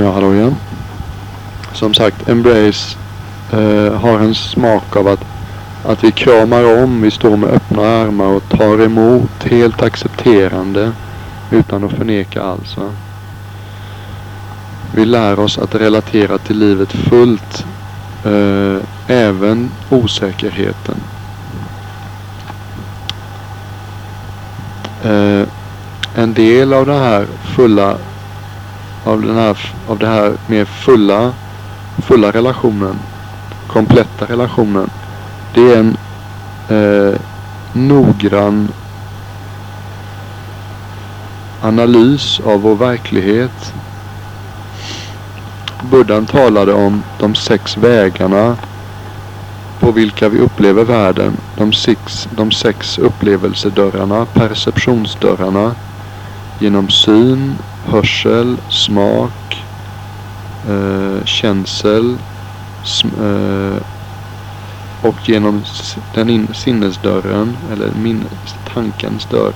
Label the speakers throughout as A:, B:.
A: Ja, hallå igen. Som sagt, Embrace eh, har en smak av att, att vi kramar om, vi står med öppna armar och tar emot helt accepterande utan att förneka alls. Va? Vi lär oss att relatera till livet fullt, eh, även osäkerheten. Eh, en del av det här fulla av den här, av det här mer fulla, fulla relationen, kompletta relationen. Det är en eh, noggrann analys av vår verklighet. Buddhan talade om de sex vägarna på vilka vi upplever världen. De sex, de sex upplevelsedörrarna, perceptionsdörrarna. Genom syn, hörsel, smak, eh, känsel sm eh, och genom den in sinnesdörren eller min tankens dörr.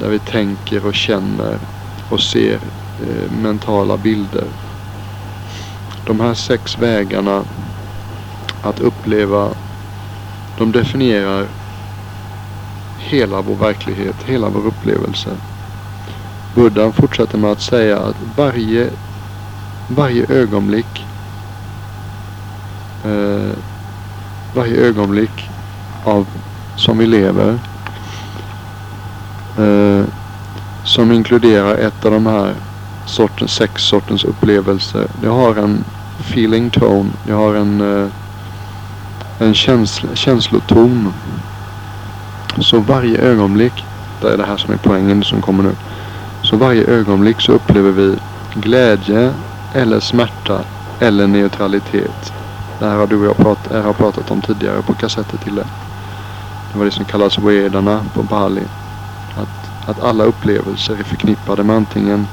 A: Där vi tänker och känner och ser eh, mentala bilder. De här sex vägarna att uppleva, de definierar hela vår verklighet, hela vår upplevelse. Buddha fortsätter med att säga att varje, varje ögonblick eh, varje ögonblick av som vi lever eh, som inkluderar ett av de här sortens, sex sortens upplevelser. Det har en feeling tone. Det har en, eh, en känsl känsloton. Så varje ögonblick, det är det här som är poängen som kommer nu. Så varje ögonblick så upplever vi glädje eller smärta eller neutralitet. Det här har du och jag prat, jag har pratat om tidigare på kassetter till det. Det var det som kallas vedarna på Bali. Att, att alla upplevelser är förknippade med antingen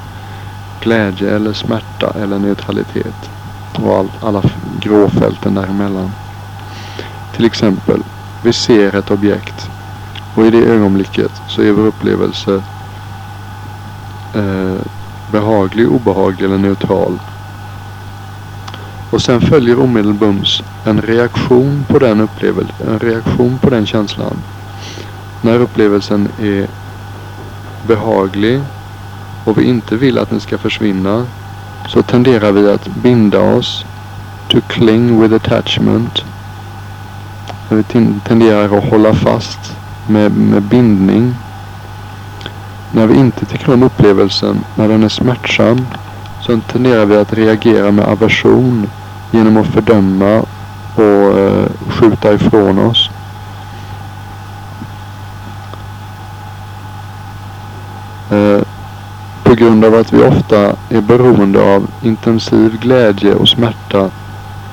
A: glädje eller smärta eller neutralitet. Och all, alla gråfälten däremellan. Till exempel, vi ser ett objekt och i det ögonblicket så är vår upplevelse eh, behaglig, obehaglig eller neutral. Och sen följer omedelbums en reaktion på den upplevelsen, en reaktion på den känslan. När upplevelsen är behaglig och vi inte vill att den ska försvinna så tenderar vi att binda oss to cling with attachment. Vi tenderar att hålla fast med, med bindning när vi inte tycker om upplevelsen, när den är smärtsam, så tenderar vi att reagera med aversion genom att fördöma och eh, skjuta ifrån oss. Eh, på grund av att vi ofta är beroende av intensiv glädje och smärta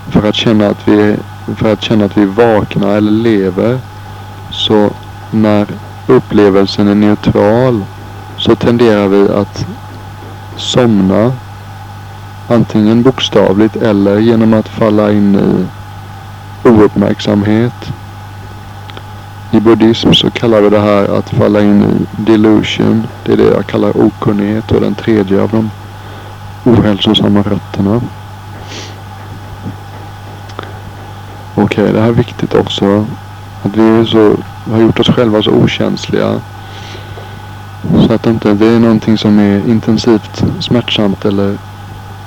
A: för att känna att vi, för att känna att vi är vakna eller lever. Så när upplevelsen är neutral så tenderar vi att somna. Antingen bokstavligt eller genom att falla in i ouppmärksamhet. I buddhism så kallar vi det här att falla in i delusion. Det är det jag kallar okunnighet och den tredje av de ohälsosamma rötterna. Okej, okay, det här är viktigt också. Att vi så, har gjort oss själva så okänsliga fattar inte det är någonting som är intensivt smärtsamt eller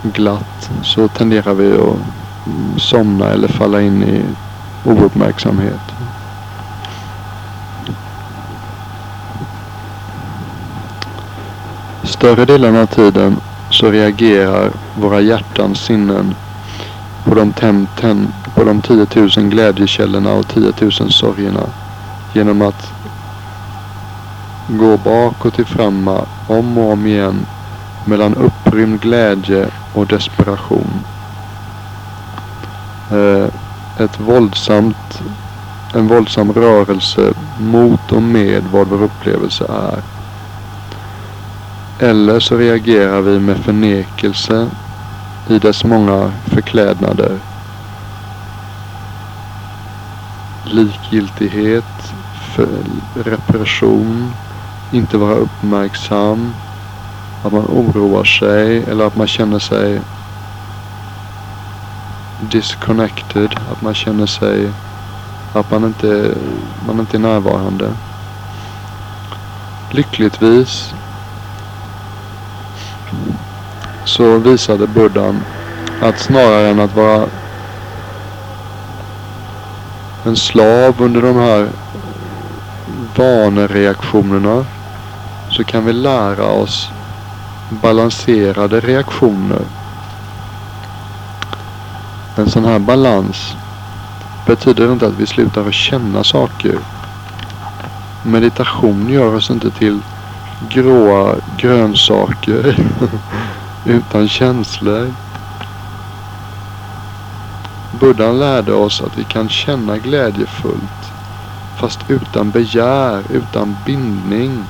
A: glatt så tenderar vi att somna eller falla in i ouppmärksamhet. Större delen av tiden så reagerar våra hjärtans sinnen på de, ten, ten, på de 10 000 glädjekällorna och 10 000 sorgerna genom att går bakåt till framma om och om igen mellan upprymd glädje och desperation. Eh, ett våldsamt, en våldsam rörelse mot och med vad vår upplevelse är. Eller så reagerar vi med förnekelse i dess många förklädnader. Likgiltighet, för repression, inte vara uppmärksam, att man oroar sig eller att man känner sig disconnected. Att man känner sig att man inte, man inte är närvarande. Lyckligtvis så visade buddhan att snarare än att vara en slav under de här vanereaktionerna så kan vi lära oss balanserade reaktioner. En sån här balans betyder inte att vi slutar att känna saker. Meditation gör oss inte till gråa grönsaker utan känslor. Buddhan lärde oss att vi kan känna glädjefullt fast utan begär, utan bindning,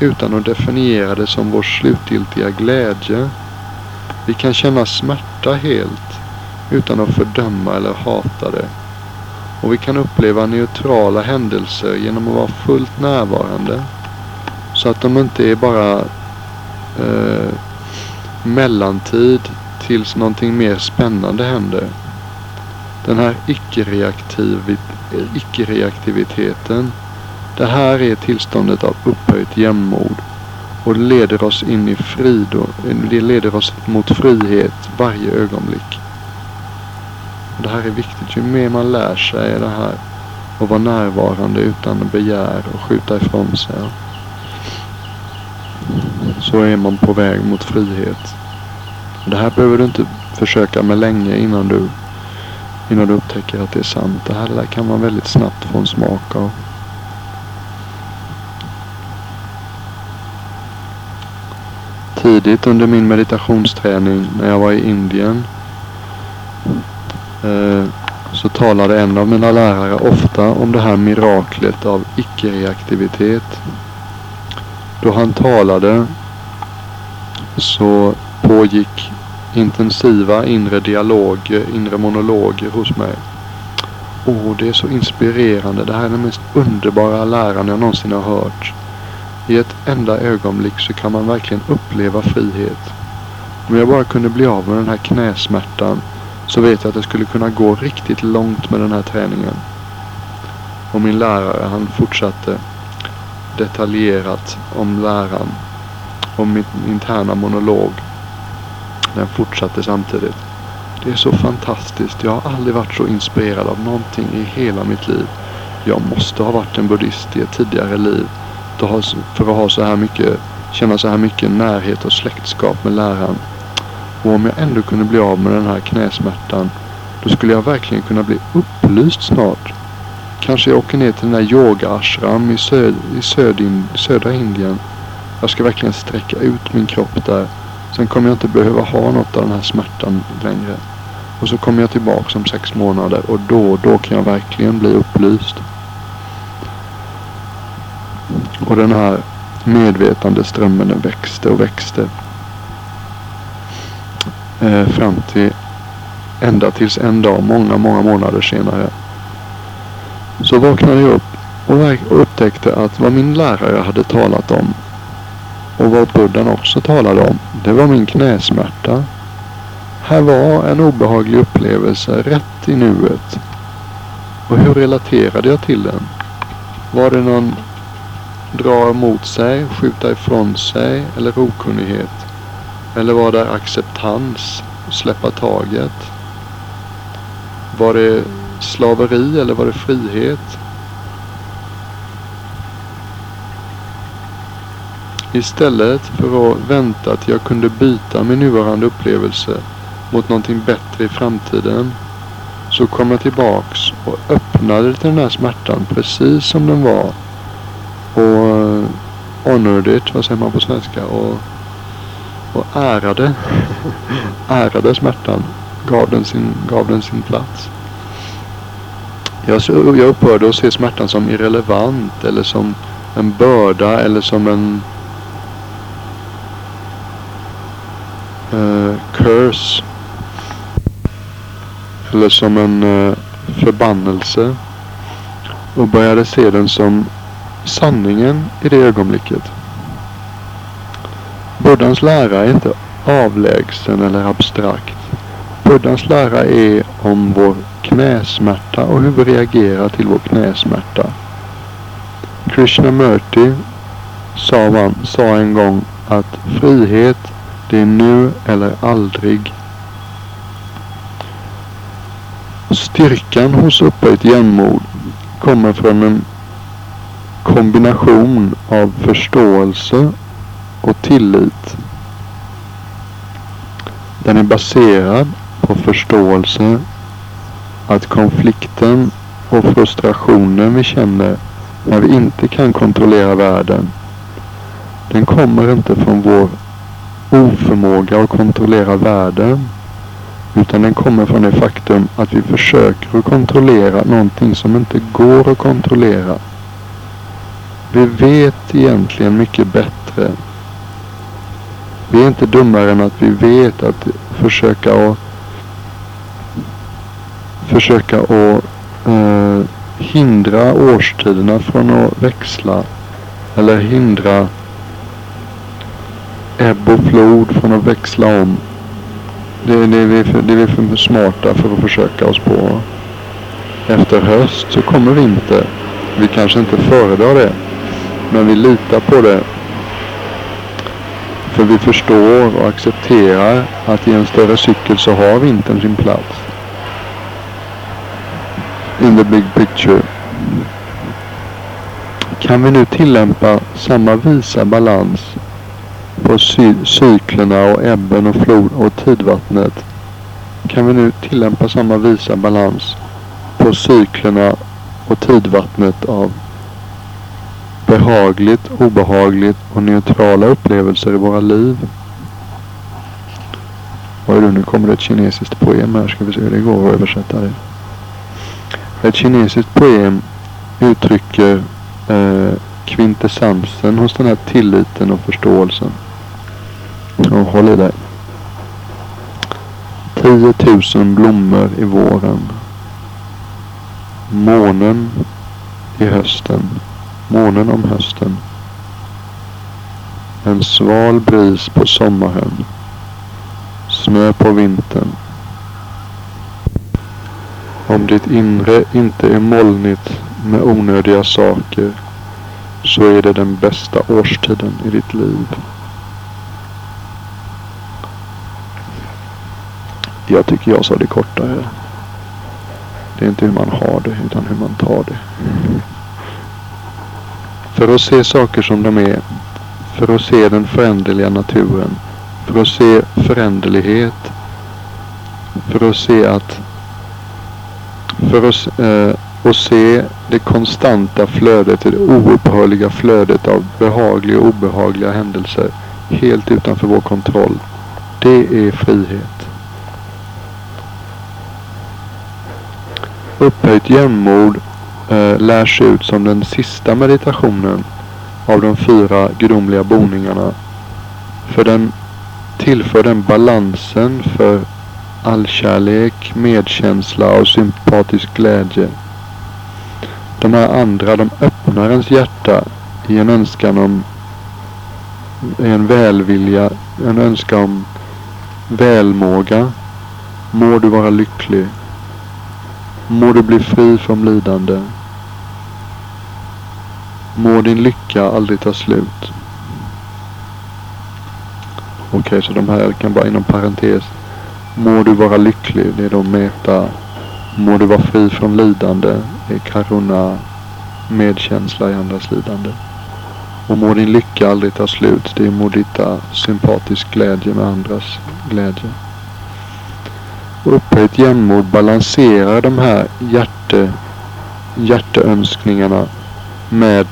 A: utan att definiera det som vår slutgiltiga glädje. Vi kan känna smärta helt utan att fördöma eller hata det. Och vi kan uppleva neutrala händelser genom att vara fullt närvarande. Så att de inte är bara eh, mellantid tills någonting mer spännande händer. Den här icke-reaktiviteten. Det här är tillståndet av upphöjt jämnmod. Och det leder oss in i frid och det leder oss mot frihet varje ögonblick. Det här är viktigt. Ju mer man lär sig det här och vara närvarande utan begär och skjuta ifrån sig. Så är man på väg mot frihet. Det här behöver du inte försöka med länge innan du, innan du upptäcker att det är sant. Det här kan man väldigt snabbt få en smak av. Tidigt under min meditationsträning när jag var i Indien eh, så talade en av mina lärare ofta om det här miraklet av icke-reaktivitet. Då han talade så pågick intensiva inre dialoger, inre monologer hos mig. Åh, oh, det är så inspirerande. Det här är den mest underbara läraren jag någonsin har hört. I ett enda ögonblick så kan man verkligen uppleva frihet. Om jag bara kunde bli av med den här knäsmärtan så vet jag att jag skulle kunna gå riktigt långt med den här träningen. Och min lärare han fortsatte detaljerat om läran. Och min interna monolog. Den fortsatte samtidigt. Det är så fantastiskt. Jag har aldrig varit så inspirerad av någonting i hela mitt liv. Jag måste ha varit en buddhist i ett tidigare liv. För att ha så här mycket, känna så här mycket närhet och släktskap med läraren. Och om jag ändå kunde bli av med den här knäsmärtan. Då skulle jag verkligen kunna bli upplyst snart. Kanske jag åker ner till den där yoga ashram i, söd, i söd, södra Indien. Jag ska verkligen sträcka ut min kropp där. Sen kommer jag inte behöva ha något av den här smärtan längre. Och så kommer jag tillbaka om sex månader och då, då kan jag verkligen bli upplyst. Och den här medvetandeströmmen den växte och växte eh, fram till ända tills en dag, många, många månader senare. Så vaknade jag upp och upptäckte att vad min lärare hade talat om och vad buddhan också talade om, det var min knäsmärta. Här var en obehaglig upplevelse rätt i nuet. Och hur relaterade jag till den? Var det någon dra emot sig, skjuta ifrån sig eller okunnighet? Eller var det acceptans? Släppa taget? Var det slaveri eller var det frihet? Istället för att vänta att jag kunde byta min nuvarande upplevelse mot någonting bättre i framtiden så kom jag tillbaks och öppnade till den här smärtan precis som den var. Och eh, onödigt, it, vad säger man på svenska? Och och ärade, ärade smärtan. Gav den sin, gav den sin plats. Jag, jag upphörde att se smärtan som irrelevant eller som en börda eller som en uh, curse. Eller som en uh, förbannelse. Och började se den som sanningen i det ögonblicket. Buddhas lära är inte avlägsen eller abstrakt. Buddhas lära är om vår knäsmärta och hur vi reagerar till vår knäsmärta. Krishnamurti sa, man, sa en gång att frihet, det är nu eller aldrig. Styrkan hos upphöjt jämnmod kommer från en kombination av förståelse och tillit. Den är baserad på förståelse att konflikten och frustrationen vi känner när vi inte kan kontrollera världen. Den kommer inte från vår oförmåga att kontrollera världen. Utan den kommer från det faktum att vi försöker att kontrollera någonting som inte går att kontrollera. Vi vet egentligen mycket bättre. Vi är inte dummare än att vi vet att försöka att försöka att eh, hindra årstiderna från att växla. Eller hindra ebb och flod från att växla om. Det, det, är vi för, det är vi för smarta för att försöka oss på. Efter höst så kommer vinter. Vi kanske inte föredrar det. Men vi litar på det. För vi förstår och accepterar att i en större cykel så har vintern sin plats. In the big picture. Kan vi nu tillämpa samma visa balans på cy cyklerna och ebben och flod och tidvattnet kan vi nu tillämpa samma visa balans på cyklerna och tidvattnet av behagligt, obehagligt och neutrala upplevelser i våra liv. Oj det? nu kommer det ett kinesiskt poem här. Ska vi se hur det går att översätta det. Ett kinesiskt poem uttrycker eh, kvintessensen hos den här tilliten och förståelsen. Och håll i dig. 10 000 blommor i våren. Månen i hösten. Månen om hösten. En sval bris på sommaren. Snö på vintern. Om ditt inre inte är molnigt med onödiga saker så är det den bästa årstiden i ditt liv. Jag tycker jag sa det kortare. Det är inte hur man har det utan hur man tar det. För att se saker som de är. För att se den föränderliga naturen. För att se föränderlighet. För att se att för att eh, se det konstanta flödet, det oupphörliga flödet av behagliga och obehagliga händelser helt utanför vår kontroll. Det är frihet. Upphöjt jämnmod eh, lärs ut som den sista meditationen av de fyra gudomliga boningarna. För den tillför den balansen för allkärlek, medkänsla och sympatisk glädje. De här andra, de öppnar ens hjärta i en önskan om en välvilja, en önskan om välmåga. Må du vara lycklig. Må du bli fri från lidande. Må din lycka aldrig ta slut. Okej, okay, så de här kan bara inom parentes. Må du vara lycklig, det är då meta. Må du vara fri från lidande, det är karuna, medkänsla i andras lidande. Och må din lycka aldrig ta slut, det är modita, ah, sympatisk glädje med andras glädje upphöjt jämnmod balanserar de här hjärte, hjärteönskningarna med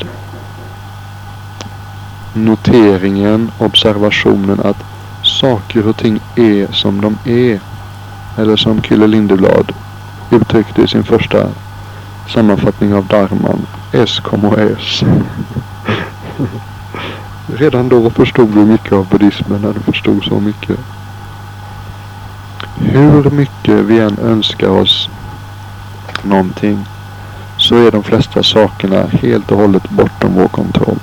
A: noteringen, observationen att saker och ting är som de är. Eller som Kille Lindeblad uttryckte i sin första sammanfattning av Dharman. S kommer S. Redan då förstod vi mycket av buddhismen när du förstod så mycket. Hur mycket vi än önskar oss någonting så är de flesta sakerna helt och hållet bortom vår kontroll.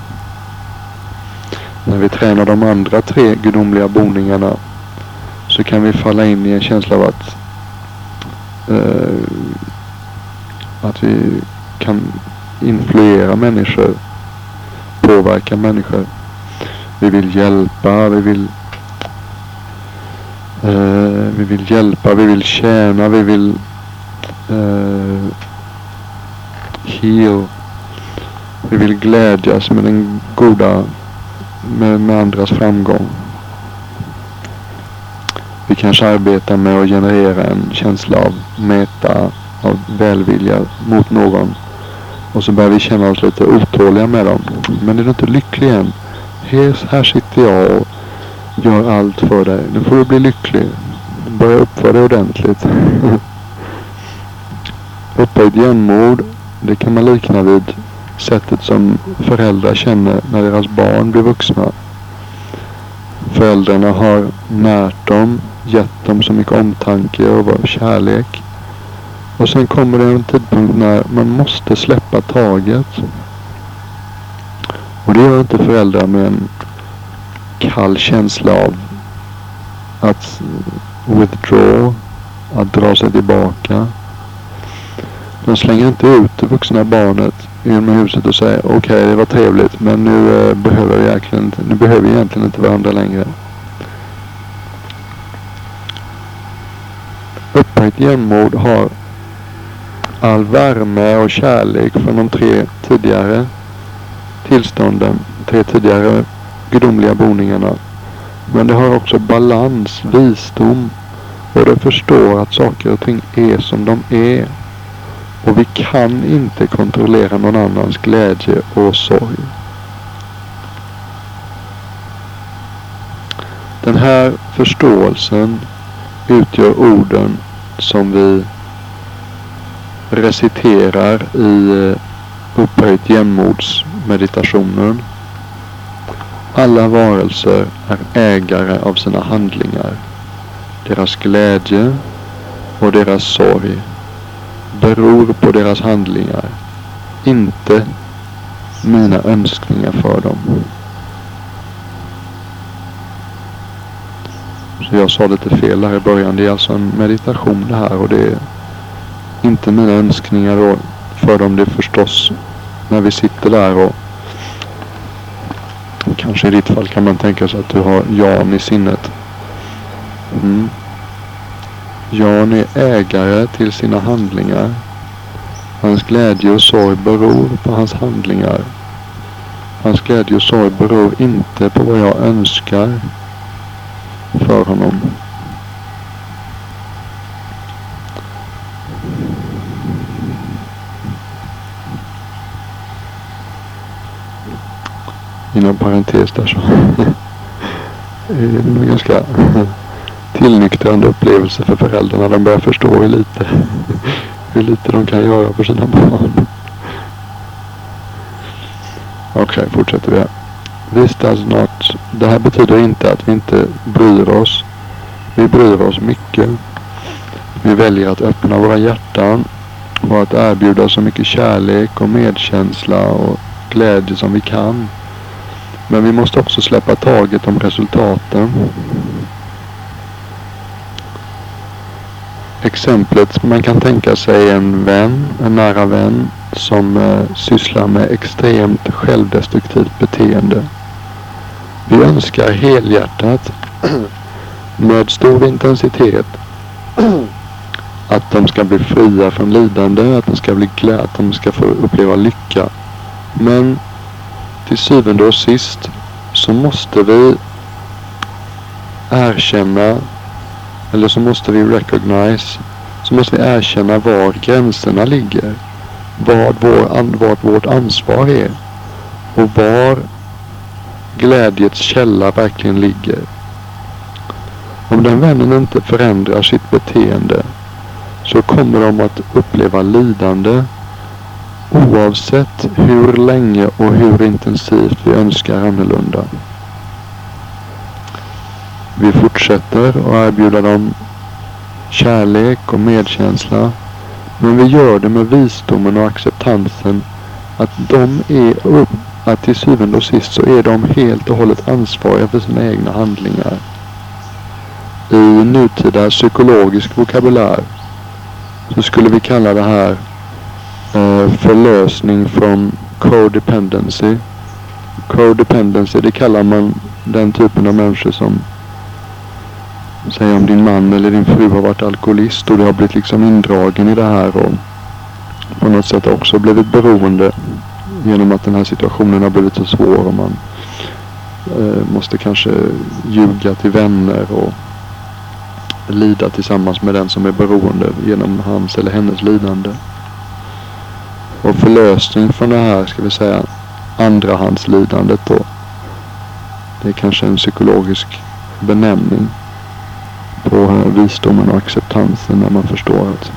A: När vi tränar de andra tre gudomliga boningarna så kan vi falla in i en känsla av att eh, att vi kan influera människor, påverka människor. Vi vill hjälpa, vi vill eh, vi vill hjälpa, vi vill tjäna, vi vill uh, heal. Vi vill glädjas med den goda, med, med andras framgång. Vi kanske arbetar med att generera en känsla av meta, av välvilja mot någon. Och så börjar vi känna oss lite otåliga med dem. Men är du inte lycklig än? Här, här sitter jag och gör allt för dig. Nu får du bli lycklig. Börja uppföra det ordentligt. Upphöjt jämnmod. Det kan man likna vid sättet som föräldrar känner när deras barn blir vuxna. Föräldrarna har närt dem, gett dem så mycket omtanke och kärlek. Och sen kommer det en tidpunkt när man måste släppa taget. Och det gör inte föräldrar med en kall känsla av att withdraw, att dra sig tillbaka. De slänger inte ut det vuxna barnet genom huset och säger okej okay, det var trevligt men nu eh, behöver vi egentligen inte, nu behöver vi egentligen inte varandra längre. Upphöjt jämnmod har all värme och kärlek från de tre tidigare tillstånden, tre tidigare gudomliga boningarna. Men det har också balans, visdom och det förstår att saker och ting är som de är. Och vi kan inte kontrollera någon annans glädje och sorg. Den här förståelsen utgör orden som vi reciterar i eh, upphöjt jämnmodsmeditationen. Alla varelser är ägare av sina handlingar. Deras glädje och deras sorg beror på deras handlingar. Inte mina önskningar för dem. Så jag sa lite fel här i början. Det är alltså en meditation det här och det är inte mina önskningar då för dem. Det är förstås när vi sitter där och kanske i ditt fall kan man tänka sig att du har Jan i sinnet. Mm. Jan är ägare till sina handlingar. Hans glädje och sorg beror på hans handlingar. Hans glädje och sorg beror inte på vad jag önskar för honom. Inom parentes där så är det en ganska tillnyktrande upplevelse för föräldrarna. De börjar förstå hur lite, hur lite de kan göra för sina barn. Okej, okay, fortsätter vi här. This does not. Det här betyder inte att vi inte bryr oss. Vi bryr oss mycket. Vi väljer att öppna våra hjärtan och att erbjuda så mycket kärlek och medkänsla och glädje som vi kan. Men vi måste också släppa taget om resultaten. Exemplet man kan tänka sig en vän, en nära vän som eh, sysslar med extremt självdestruktivt beteende. Vi önskar helhjärtat med stor intensitet att de ska bli fria från lidande, att de ska bli glada, att de ska få uppleva lycka. Men till syvende och sist så måste vi erkänna eller så måste vi recognize så måste vi erkänna var gränserna ligger. Vad, vår, vad vårt ansvar är. Och var glädjets källa verkligen ligger. Om den vännen inte förändrar sitt beteende så kommer de att uppleva lidande oavsett hur länge och hur intensivt vi önskar annorlunda. Vi fortsätter att erbjuda dem kärlek och medkänsla. Men vi gör det med visdomen och acceptansen att de är att till syvende och sist så är de helt och hållet ansvariga för sina egna handlingar. I nutida psykologisk vokabulär så skulle vi kalla det här eh, förlösning från codependency. Codependency det kallar man den typen av människor som säger om din man eller din fru har varit alkoholist och du har blivit liksom indragen i det här och på något sätt också blivit beroende genom att den här situationen har blivit så svår och man eh, måste kanske ljuga till vänner och lida tillsammans med den som är beroende genom hans eller hennes lidande. Och förlösning från det här, ska vi säga, andrahandslidandet då. Det är kanske en psykologisk benämning på visdomen och acceptansen när man förstår att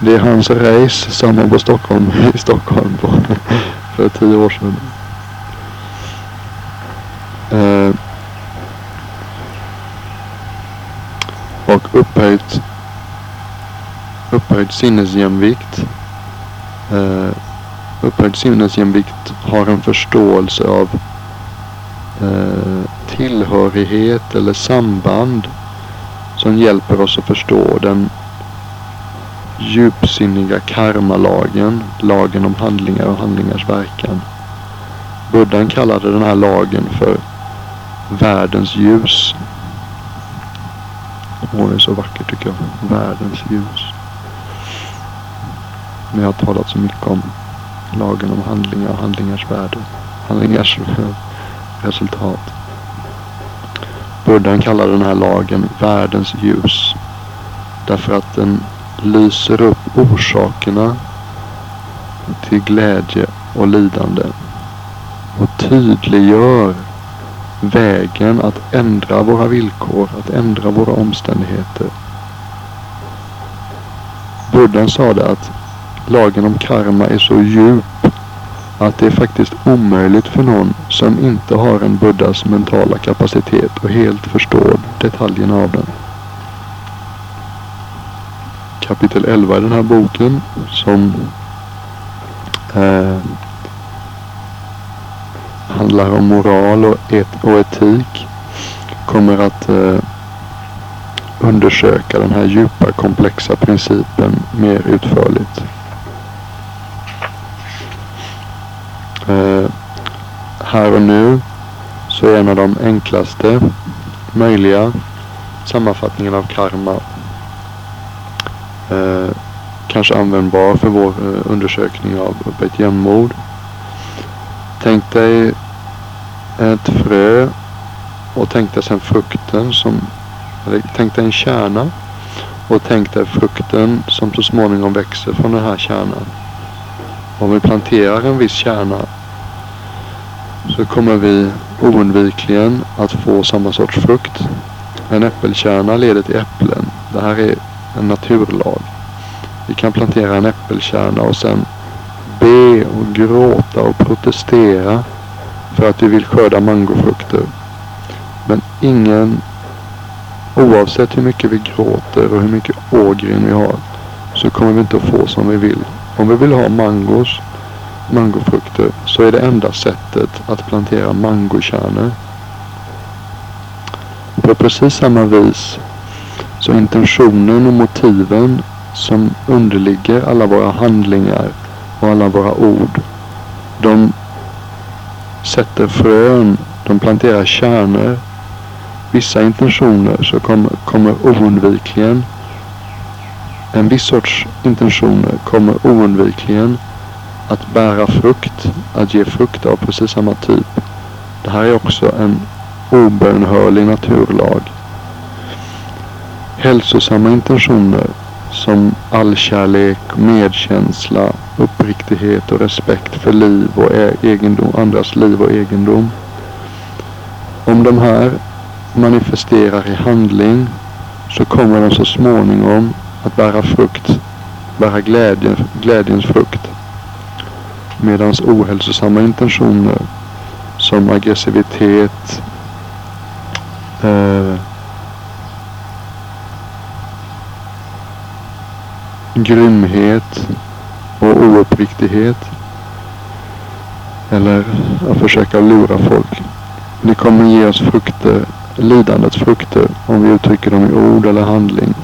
A: det är hans race som var på Stockholm, i Stockholm på, för tio år sedan. Uh, och upphöjt, upphöjt sinnesjämvikt. Eh, upphöjt sinnesjämvikt har en förståelse av eh, tillhörighet eller samband som hjälper oss att förstå den djupsinniga karmalagen, lagen om handlingar och handlingars verkan. Buddhan kallade den här lagen för världens ljus. Hon det är så vackert tycker jag. Världens ljus. Men jag har talat så mycket om lagen om handlingar och handlingars värde. Handlingars resultat. Buddhan kallar den här lagen världens ljus. Därför att den lyser upp orsakerna till glädje och lidande och tydliggör vägen att ändra våra villkor, att ändra våra omständigheter. Buddhan sade att lagen om karma är så djup att det är faktiskt omöjligt för någon som inte har en buddhas mentala kapacitet och helt förstår detaljerna av den. Kapitel 11 i den här boken som eh, handlar om moral och, et och etik kommer att eh, undersöka den här djupa komplexa principen mer utförligt. Eh, här och nu så är en av de enklaste möjliga sammanfattningen av karma eh, kanske användbar för vår eh, undersökning av ett jämnmord. Tänk dig ett frö och tänk dig sen frukten som, eller tänk dig en kärna och tänk dig frukten som så småningom växer från den här kärnan. Om vi planterar en viss kärna så kommer vi oundvikligen att få samma sorts frukt. En äppelkärna leder till äpplen. Det här är en naturlag. Vi kan plantera en äppelkärna och sen be och gråta och protestera för att vi vill skörda mangofrukter. Men ingen, oavsett hur mycket vi gråter och hur mycket ågren vi har, så kommer vi inte att få som vi vill. Om vi vill ha mangos, mangofrukter, så är det enda sättet att plantera mangokärnor. På precis samma vis så intentionen och motiven som underligger alla våra handlingar och alla våra ord. De sätter frön, de planterar kärnor. Vissa intentioner så kommer, kommer oundvikligen en viss sorts intentioner kommer oundvikligen att bära frukt, att ge frukt av precis samma typ. Det här är också en obönhörlig naturlag. Hälsosamma intentioner som allkärlek, medkänsla, uppriktighet och respekt för liv och e- egendom, andras liv och egendom. Om de här manifesterar i handling så kommer de så småningom att bära frukt, bära glädje, glädjens frukt. Medan ohälsosamma intentioner som aggressivitet, eh, grymhet och ouppriktighet. Eller att försöka lura folk. Det kommer ge oss frukter, lidandets frukter, om vi uttrycker dem i ord eller handling.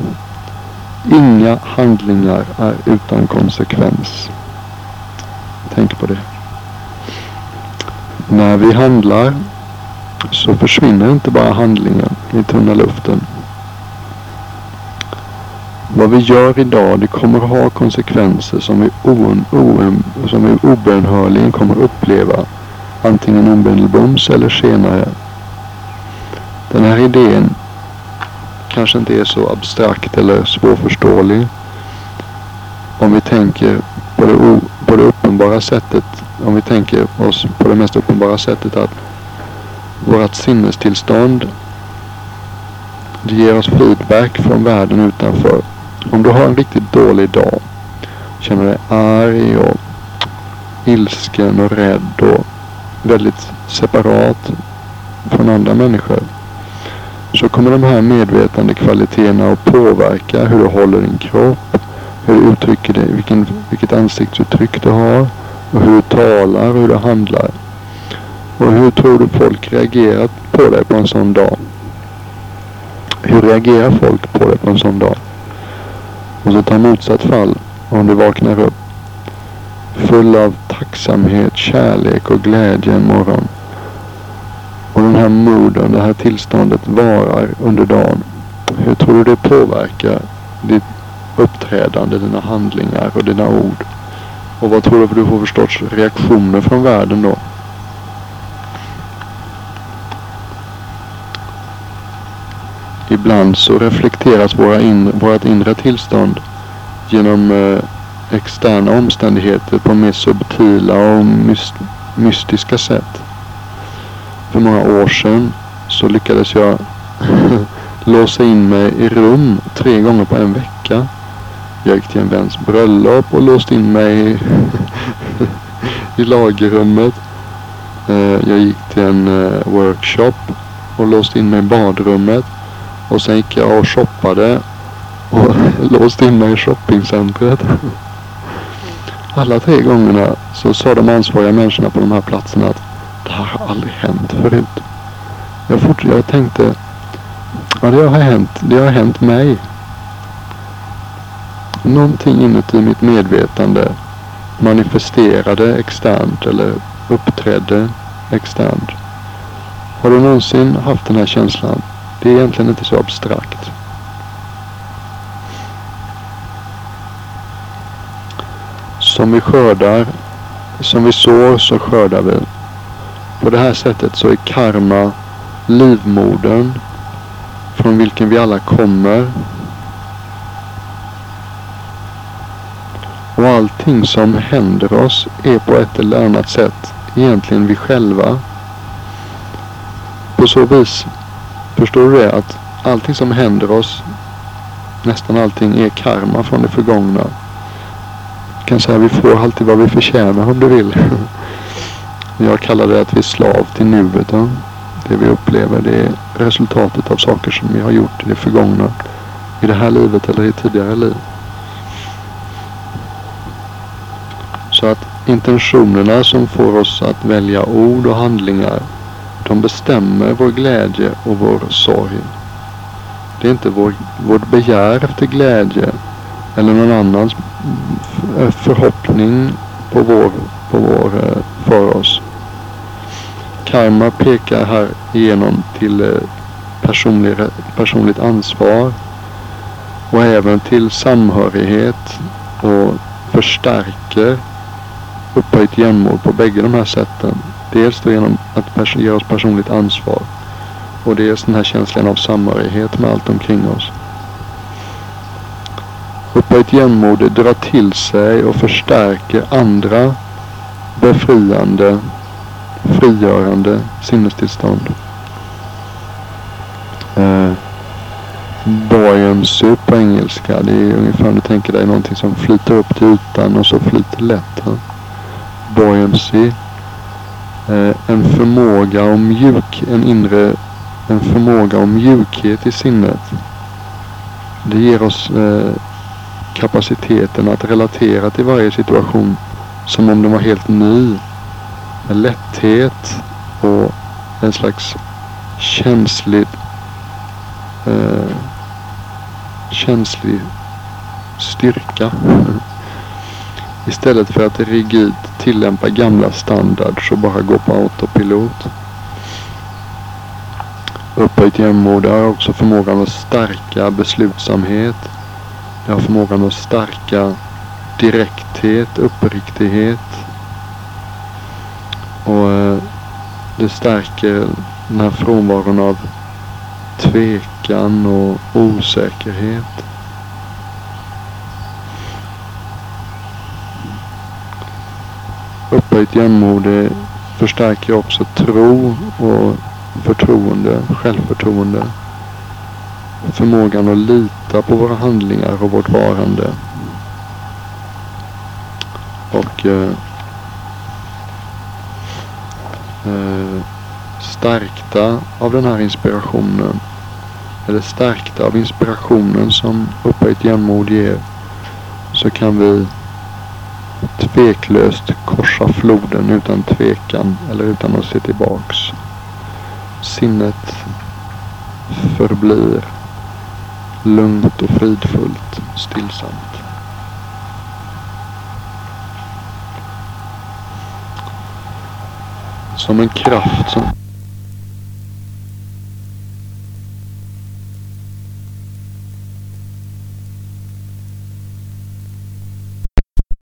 A: Inga handlingar är utan konsekvens. Tänk på det. När vi handlar så försvinner inte bara handlingen i tunna luften. Vad vi gör idag det kommer att ha konsekvenser som vi, som vi obönhörligen kommer uppleva antingen omedelbums eller senare. Den här idén kanske inte är så abstrakt eller svårförståelig. Om vi tänker på det, o, på det uppenbara sättet, om vi tänker oss på det mest uppenbara sättet att vårt sinnestillstånd det ger oss feedback från världen utanför. Om du har en riktigt dålig dag, känner dig arg och ilsken och rädd och väldigt separat från andra människor. Så kommer de här medvetande kvaliteterna att påverka hur du håller din kropp, hur du uttrycker dig, vilken, vilket ansiktsuttryck du har och hur du talar och hur du handlar. Och hur tror du folk reagerar på dig på en sån dag? Hur reagerar folk på dig på en sån dag? Och så ta motsatt fall om du vaknar upp full av tacksamhet, kärlek och glädje en morgon. Och den här moden, det här tillståndet varar under dagen. Hur tror du det påverkar ditt uppträdande, dina handlingar och dina ord? Och vad tror du du får för sorts reaktioner från världen då? Ibland så reflekteras våra in, vårt inre tillstånd genom eh, externa omständigheter på mer subtila och myst, mystiska sätt. För många år sedan så lyckades jag låsa in mig i rum tre gånger på en vecka. Jag gick till en väns bröllop och låste in mig i lagerrummet. Eh, jag gick till en eh, workshop och låste in mig i badrummet. Och sen gick jag och shoppade och låste in mig i shoppingcentret. Alla tre gångerna så sa de ansvariga människorna på de här platserna att det här har aldrig hänt förut. Jag, fort, jag tänkte, ja det har hänt, det har hänt mig. Någonting inuti mitt medvetande manifesterade externt eller uppträdde externt. Har du någonsin haft den här känslan? Det är egentligen inte så abstrakt. Som vi skördar, som vi sår så skördar vi. På det här sättet så är karma livmodern från vilken vi alla kommer. Och allting som händer oss är på ett eller annat sätt egentligen vi själva. På så vis Förstår du det? Att allting som händer oss, nästan allting är karma från det förgångna. Jag kan säga att vi får alltid vad vi förtjänar om du vill. Jag kallar det att vi är slav till nuet. Det vi upplever det är resultatet av saker som vi har gjort i det förgångna. I det här livet eller i tidigare liv. Så att intentionerna som får oss att välja ord och handlingar de bestämmer vår glädje och vår sorg. Det är inte vår, vårt begär efter glädje eller någon annans förhoppning på vår, på vår, eh, för oss. Karma pekar här igenom till eh, personlig, personligt ansvar och även till samhörighet och förstärker upphöjt jämnmod på bägge de här sätten. Dels då genom att ge oss personligt ansvar och dels den här känslan av samhörighet med allt omkring oss. Upphöjt jämnmod drar till sig och förstärker andra befriande, frigörande sinnestillstånd. Eh, buoyancy på engelska. Det är ungefär om du tänker dig någonting som flyter upp till ytan och så flyter lätt. Ja? Buoyancy Eh, en förmåga om mjuk, en inre, en förmåga om mjukhet i sinnet. Det ger oss eh, kapaciteten att relatera till varje situation som om den var helt ny. Med lätthet och en slags känslig eh, känslig styrka. Istället för att rigid tillämpa gamla standards och bara gå på autopilot. Upphöjt jämnmod har också förmågan att stärka beslutsamhet. Det har förmågan att stärka direkthet, uppriktighet. Och eh, det stärker den här frånvaron av tvekan och osäkerhet. Upphöjt jämnmod förstärker också tro och förtroende, självförtroende. Förmågan att lita på våra handlingar och vårt varande. Och eh, eh, stärkta av den här inspirationen. Eller stärkta av inspirationen som upphöjt jämnmod ger. Så kan vi tveklöst korsa floden utan tvekan eller utan att se tillbaks. Sinnet förblir lugnt och fridfullt, stillsamt. Som en kraft som